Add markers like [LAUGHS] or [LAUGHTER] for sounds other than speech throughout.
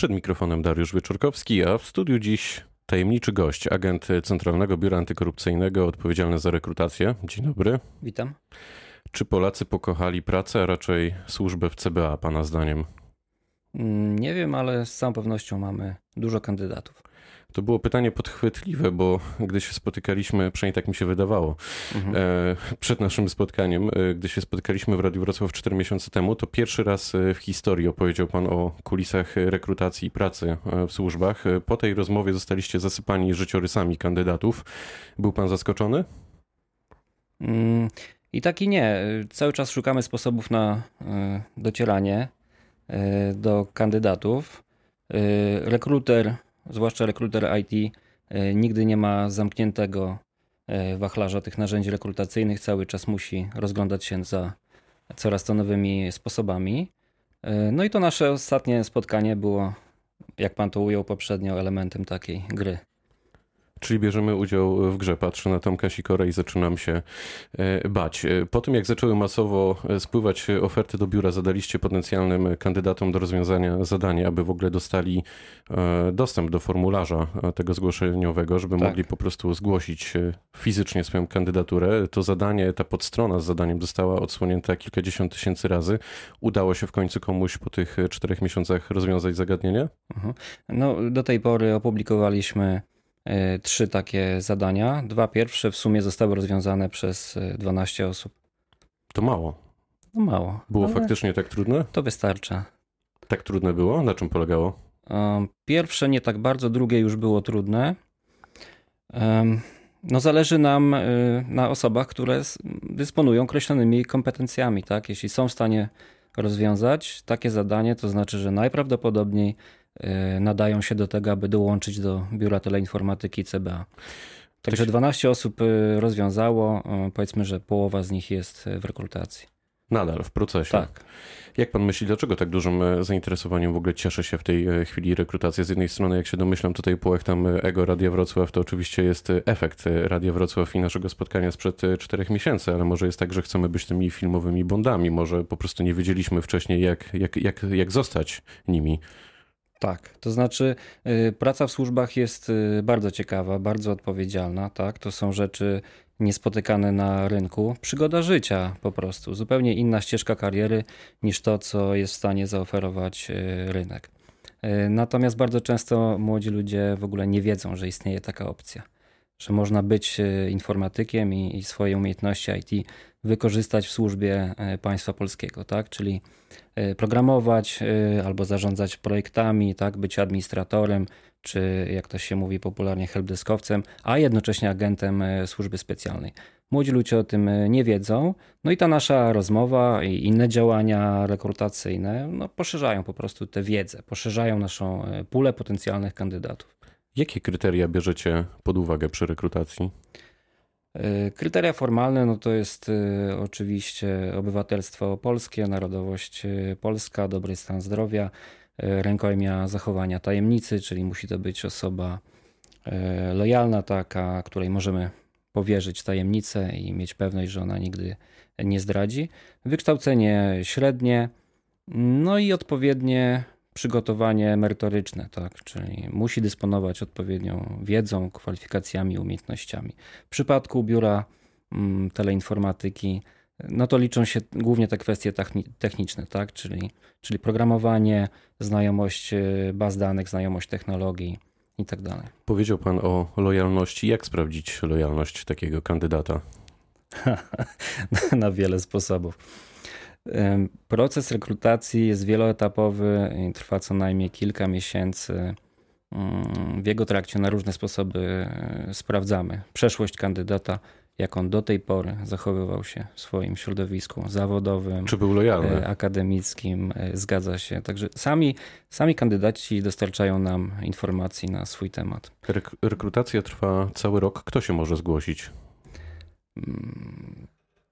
Przed mikrofonem Dariusz Wieczorkowski, a w studiu dziś tajemniczy gość, agent Centralnego Biura Antykorupcyjnego odpowiedzialny za rekrutację. Dzień dobry. Witam. Czy Polacy pokochali pracę, a raczej służbę w CBA, Pana zdaniem? Mm, nie wiem, ale z całą pewnością mamy dużo kandydatów. To było pytanie podchwytliwe, bo gdy się spotykaliśmy, przynajmniej tak mi się wydawało, mhm. e, przed naszym spotkaniem, e, gdy się spotykaliśmy w Radiu Wrocław 4 miesiące temu, to pierwszy raz e, w historii opowiedział Pan o kulisach rekrutacji i pracy w służbach. Po tej rozmowie zostaliście zasypani życiorysami kandydatów. Był Pan zaskoczony? Mm, I tak i nie. Cały czas szukamy sposobów na docieranie do kandydatów. Rekruter zwłaszcza rekruter IT, e, nigdy nie ma zamkniętego e, wachlarza tych narzędzi rekrutacyjnych, cały czas musi rozglądać się za coraz to nowymi sposobami. E, no i to nasze ostatnie spotkanie było, jak pan to ujął poprzednio, elementem takiej gry. Czyli bierzemy udział w grze. Patrzę na Tomka Sikorę i zaczynam się e, bać. E, po tym, jak zaczęły masowo e, spływać oferty do biura, zadaliście potencjalnym kandydatom do rozwiązania zadanie, aby w ogóle dostali dostęp do formularza tego zgłoszeniowego, żeby tak. mogli po prostu zgłosić fizycznie swoją kandydaturę. To zadanie, ta podstrona z zadaniem została odsłonięta kilkadziesiąt tysięcy razy. Udało się w końcu komuś po tych czterech miesiącach rozwiązać zagadnienie? Mhm. No, do tej pory opublikowaliśmy trzy takie zadania. Dwa pierwsze w sumie zostały rozwiązane przez 12 e, osób. To mało. No mało. Było faktycznie tak trudne? To wystarcza. Tak trudne było? Na czym polegało? Pierwsze nie tak bardzo, drugie już było trudne. No zależy nam e, na osobach, które dysponują określonymi kompetencjami. Tak? Jeśli są w stanie rozwiązać takie zadanie, to znaczy, że najprawdopodobniej nadają się do tego, aby dołączyć do Biura Teleinformatyki CBA. Także 12 osób y, rozwiązało, y, powiedzmy, że połowa z nich jest w rekrutacji. Nadal w procesie. Tak. Jak pan myśli, dlaczego tak dużym e, zainteresowaniem w ogóle cieszy się w tej e, chwili rekrutacja? Z jednej strony, jak się domyślam, tutaj połech tam e, ego Radia Wrocław, to oczywiście jest efekt Radia Wrocław i naszego spotkania sprzed czterech miesięcy, ale może jest tak, że chcemy być tymi filmowymi bondami, może po prostu nie wiedzieliśmy wcześniej, jak, jak, jak, jak zostać nimi. Tak, to znaczy y, praca w służbach jest y, bardzo ciekawa, bardzo odpowiedzialna, tak? To są rzeczy niespotykane na rynku. Przygoda życia po prostu, zupełnie inna ścieżka kariery niż to, co jest w stanie zaoferować y, rynek. Natomiast bardzo często młodzi ludzie w ogóle nie wiedzą, że istnieje taka opcja, że można być informatykiem i, i swoje umiejętności IT wykorzystać w służbie państwa polskiego, tak? Czyli E, programować e, albo zarządzać projektami, tak, być administratorem, czy jak to się mówi popularnie helpdeskowcem, a jednocześnie agentem e, służby specjalnej. Młodzi ludzie o tym nie wiedzą, no i ta nasza rozmowa i inne działania rekrutacyjne no, poszerzają po prostu tę wiedzę, poszerzają naszą pulę potencjalnych kandydatów. Jakie kryteria bierzecie pod uwagę przy rekrutacji? E, kryteria formalne no to jest e, oczywiście obywatelstwo polskie, narodowość e, polska, dobry stan zdrowia, rękojmia zachowania tajemnicy, czyli musi to być osoba lojalna, taka, której możemy powierzyć tajemnicę i mieć pewność, że ona nigdy nie zdradzi. Wykształcenie średnie, no i odpowiednie przygotowanie merytoryczne, tak? czyli musi dysponować odpowiednią wiedzą, kwalifikacjami, umiejętnościami. W przypadku biura mm, teleinformatyki, no to liczą się głównie te kwestie techniczne, tak? czyli, czyli programowanie, znajomość y, baz danych, znajomość technologii i tak dalej. Powiedział Pan o lojalności. Jak sprawdzić lojalność takiego kandydata? [LAUGHS] Na wiele sposobów. Proces rekrutacji jest wieloetapowy i trwa co najmniej kilka miesięcy. Mm, w jego trakcie na różne sposoby e, sprawdzamy przeszłość kandydata, jak on do tej pory zachowywał się w swoim środowisku zawodowym, czy był lojalny, e, akademickim, e, zgadza się. Także sami, sami kandydaci dostarczają nam informacji na swój temat. rekrutacja trwa cały rok. Kto się może zgłosić?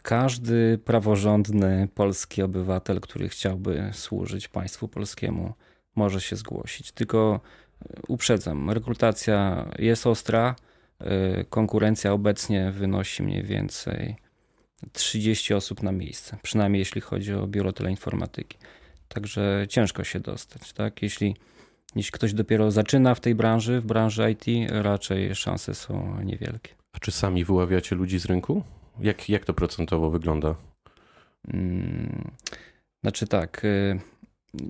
Każdy praworządny polski obywatel, który chciałby służyć państwu polskiemu, może się zgłosić. Tylko e, uprzedzam, rekrutacja jest ostra. E, konkurencja obecnie wynosi mniej więcej 30 osób na miejsce, przynajmniej jeśli chodzi o biuro teleinformatyki. Także ciężko się dostać. Tak? Jeśli Jeśli ktoś dopiero zaczyna w tej branży, w branży IT, raczej szanse są niewielkie. A czy sami wyławiacie ludzi z rynku? Jak, jak to procentowo wygląda? Mm, znaczy tak. Y,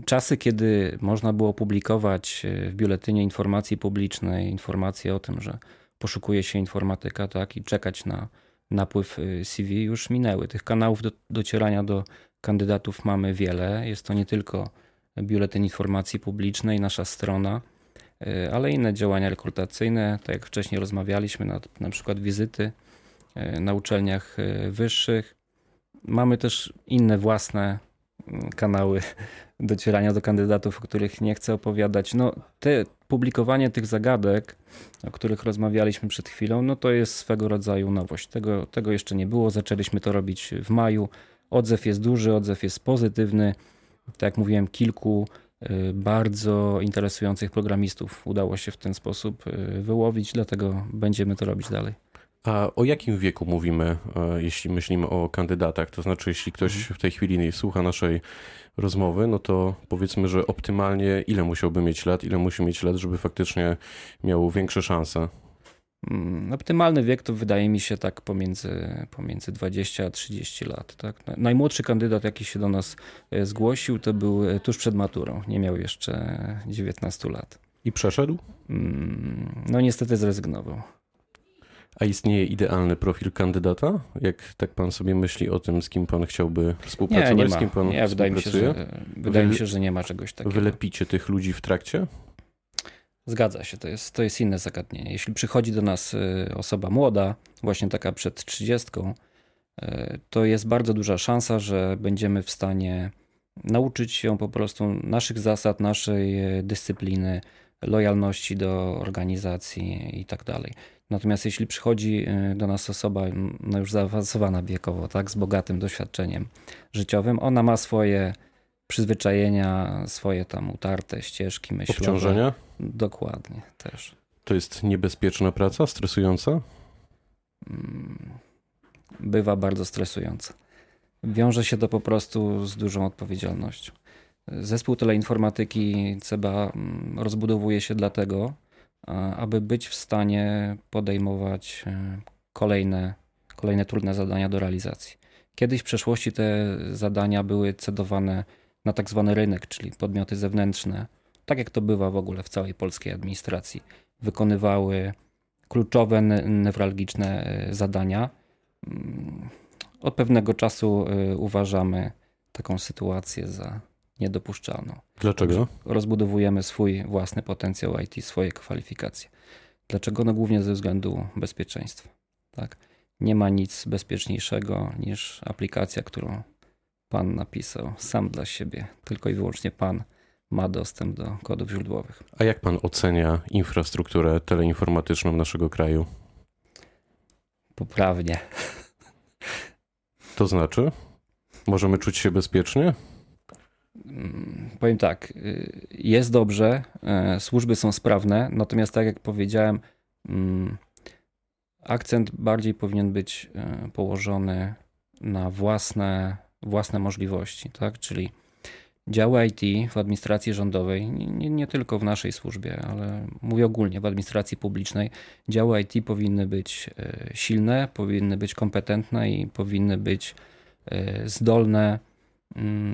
czasy, kiedy można było publikować y, w biuletynie informacji publicznej informacje o tym, że poszukuje się informatyka, tak, i czekać na napływ y, CV, już minęły. Tych kanałów do, docierania do kandydatów mamy wiele. Jest to nie tylko biuletyn informacji publicznej, nasza strona, ale inne działania rekrutacyjne, tak jak wcześniej rozmawialiśmy, na, na przykład wizyty na uczelniach wyższych. Mamy też inne własne mm, kanały [LAUGHS] docierania do kandydatów, o których nie chcę opowiadać. No, te, publikowanie tych zagadek, o których rozmawialiśmy przed chwilą, no to jest swego rodzaju nowość. Tego, tego jeszcze nie było. Zaczęliśmy to robić w maju. Odzew jest duży, odzew jest pozytywny. Tak jak mówiłem, kilku y, bardzo interesujących programistów udało się w ten sposób wyłowić, dlatego będziemy to robić dalej. A o jakim wieku mówimy, e, jeśli myślimy o kandydatach? To znaczy, jeśli ktoś mhm. w tej chwili słucha naszej rozmowy, no to powiedzmy, że optymalnie ile musiałby mieć lat, ile musi mieć lat, żeby faktycznie miał większe szanse? Mm, optymalny wiek to wydaje mi się tak pomiędzy, pomiędzy 20 a 30 lat. Tak? Najmłodszy kandydat, jaki się do nas e, zgłosił, to był e, tuż przed maturą. Nie miał jeszcze 19 lat. I przeszedł? Mm, no niestety zrezygnował. A istnieje idealny profil kandydata? Jak tak pan sobie myśli o tym, z kim pan chciałby współpracować, nie, nie z kim pan nie, wydaje mi się, że, wydaje Wy, mi się, że nie ma czegoś takiego. Wylepicie tych ludzi w trakcie? Zgadza się, to jest, to jest inne zagadnienie. Jeśli przychodzi do nas y, osoba młoda, właśnie taka przed trzydziestką, y, to jest bardzo duża szansa, że będziemy w stanie nauczyć się po prostu naszych zasad, naszej y, dyscypliny, lojalności do organizacji i tak dalej. Natomiast jeśli przychodzi y, do nas osoba no już zaawansowana wiekowo, tak, z bogatym doświadczeniem życiowym, ona ma swoje przyzwyczajenia, swoje tam utarte ścieżki myślowe. Obciążenia? Dokładnie, też. To jest niebezpieczna praca, stresująca? Mm, bywa bardzo stresująca. Wiąże się to po prostu z dużą odpowiedzialnością. Zespół teleinformatyki CEBA mm, rozbudowuje się dlatego, aby być w stanie podejmować e, kolejne, kolejne trudne zadania do realizacji. Kiedyś w przeszłości te zadania były cedowane na tak zwany rynek, czyli podmioty zewnętrzne, tak jak to bywa w ogóle w całej polskiej administracji, wykonywały kluczowe, newralgiczne e, zadania. Mm, od pewnego czasu e, uważamy taką sytuację za niedopuszczalną. Dlaczego? Rozbudowujemy swój własny potencjał IT, swoje kwalifikacje. Dlaczego? No głównie ze względu bezpieczeństwa. Tak? Nie ma nic bezpieczniejszego niż aplikacja, którą Pan napisał sam dla siebie. Tylko i wyłącznie Pan ma dostęp do kodów źródłowych. A jak Pan ocenia infrastrukturę teleinformatyczną naszego kraju? Poprawnie. To znaczy? Możemy czuć się bezpiecznie? Mm, powiem tak, y, jest dobrze, e, służby są sprawne, natomiast tak jak powiedziałem, mm, akcent bardziej powinien być e, położony na własne, własne możliwości, tak? Czyli działy IT w administracji rządowej, nie, nie, tylko w naszej służbie, ale mówię ogólnie w administracji publicznej, działy IT powinny być silne, powinny być kompetentne i powinny być zdolne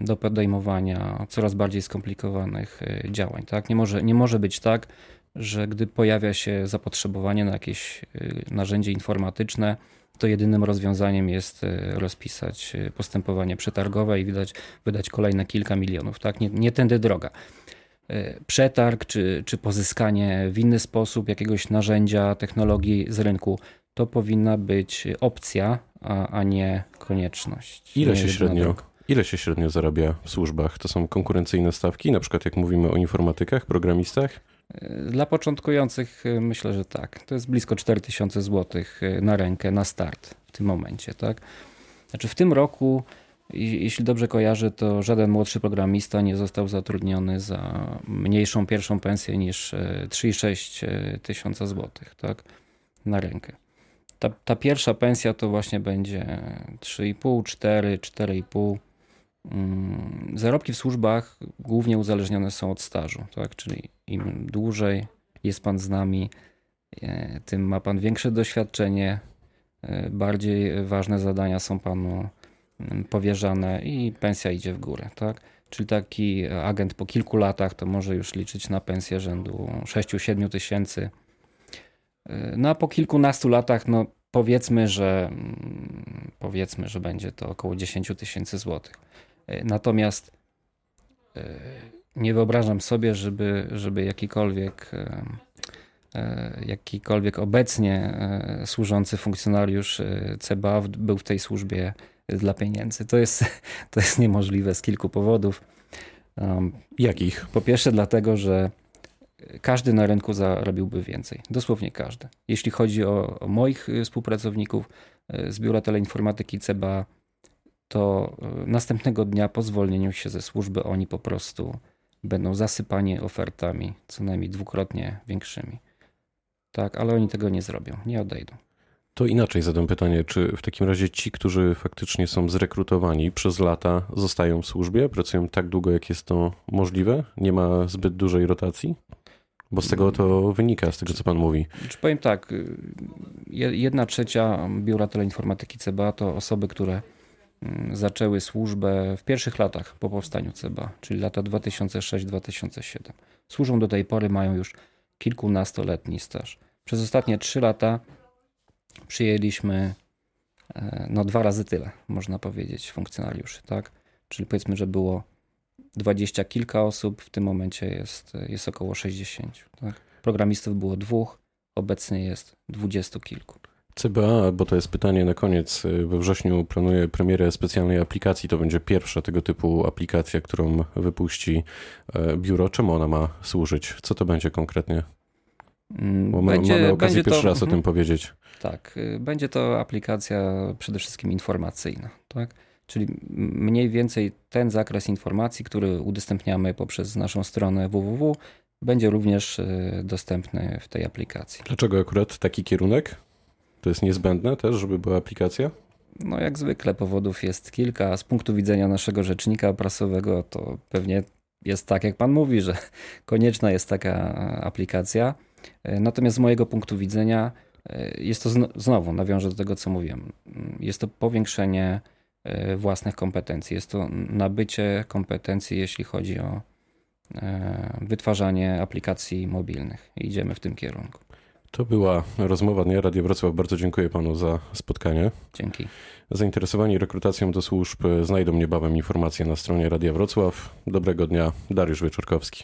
do podejmowania coraz bardziej skomplikowanych e, działań. Tak? Nie, może, nie może być tak, że gdy pojawia się zapotrzebowanie na jakieś e, narzędzie informatyczne, to jedynym rozwiązaniem jest e, rozpisać postępowanie przetargowe i wydać, wydać kolejne kilka milionów. Tak? Nie, nie tędy droga. Przetarg czy, czy pozyskanie w inny sposób jakiegoś narzędzia, technologii z rynku to powinna być opcja, a, a nie konieczność. Ile się średnio droga. Ile się średnio zarabia w służbach? To są konkurencyjne stawki, na przykład jak mówimy o informatykach, programistach? Dla początkujących y, myślę, że tak. To jest blisko 4000 zł y, na rękę, na start w tym momencie. Tak? Znaczy w tym roku, jeśli dobrze kojarzę, to żaden młodszy programista nie został zatrudniony za mniejszą pierwszą pensję niż 3,6 y, tysiąca złotych tak? na rękę. Ta, ta pierwsza pensja to właśnie będzie 3,5, 4, 4,5 mm, zarobki w służbach głównie uzależnione są od stażu, tak? Czyli im dłużej jest pan z nami, e, tym ma pan większe doświadczenie, e, bardziej ważne zadania są panu mm, powierzane i pensja idzie w górę, tak? Czyli taki agent po kilku latach to może już liczyć na pensję rzędu 6-7 tysięcy. No a po kilkunastu latach, no powiedzmy, że mm, powiedzmy, że będzie to około 10 tysięcy złotych. Natomiast e, nie wyobrażam sobie, żeby, żeby jakikolwiek e, e, jakikolwiek obecnie służący funkcjonariusz CBA był w tej służbie dla pieniędzy. To jest, [LAUGHS] to jest niemożliwe z kilku powodów. Um, Jakich? Po pierwsze, dlatego, że każdy na rynku zarobiłby więcej. Dosłownie każdy. Jeśli chodzi o, o moich współpracowników z biura teleinformatyki CBA, to y, następnego dnia po zwolnieniu się ze służby oni po prostu będą zasypani ofertami co najmniej dwukrotnie większymi. Tak, ale oni tego nie zrobią, nie odejdą. To inaczej zadam pytanie, czy w takim razie ci, którzy faktycznie są zrekrutowani przez lata, zostają w służbie, pracują tak długo, jak jest to możliwe? Nie ma zbyt dużej rotacji? Bo z tego to wynika, z tego co pan mówi. Czy powiem tak, y, jedna trzecia biura teleinformatyki CBA to osoby, które zaczęły służbę w pierwszych latach po powstaniu CBA, czyli lata 2006-2007. Służą do tej pory, mają już kilkunastoletni staż. Przez ostatnie trzy lata przyjęliśmy e, no, dwa razy tyle, można powiedzieć, funkcjonariuszy, tak? Czyli powiedzmy, że było dwadzieścia kilka osób, w tym momencie jest, jest około 60. Tak? Programistów było dwóch, obecnie jest dwudziestu kilku. CBA, bo to jest pytanie na koniec, we wrześniu planuje premierę specjalnej aplikacji. To będzie pierwsza tego typu aplikacja, którą wypuści e, biuro. Czemu ona ma służyć? Co to będzie konkretnie? Mm, bo będzie, mamy okazję pierwszy to, raz o tym mhm. powiedzieć. Tak, y, będzie to aplikacja przede wszystkim informacyjna. Tak? Czyli mniej więcej ten zakres informacji, który udostępniamy poprzez naszą stronę www, będzie również y, dostępny w tej aplikacji. Dlaczego akurat taki kierunek? To jest niezbędne też, żeby była aplikacja? No jak zwykle powodów jest kilka. Z punktu widzenia naszego rzecznika prasowego to pewnie jest tak, jak pan mówi, że [LAUGHS] konieczna jest taka aplikacja. Natomiast z mojego punktu widzenia y, jest to znowu, nawiążę do tego, co mówiłem, jest to powiększenie E, własnych kompetencji. Jest to nabycie kompetencji, jeśli chodzi o e, wytwarzanie aplikacji mobilnych. Idziemy w tym kierunku. To była rozmowa Dnia Radio Wrocław. Bardzo dziękuję panu za spotkanie. Dzięki. Zainteresowani rekrutacją do służb znajdą niebawem informacje na stronie Radia Wrocław. Dobrego dnia, Dariusz Wieczorkowski.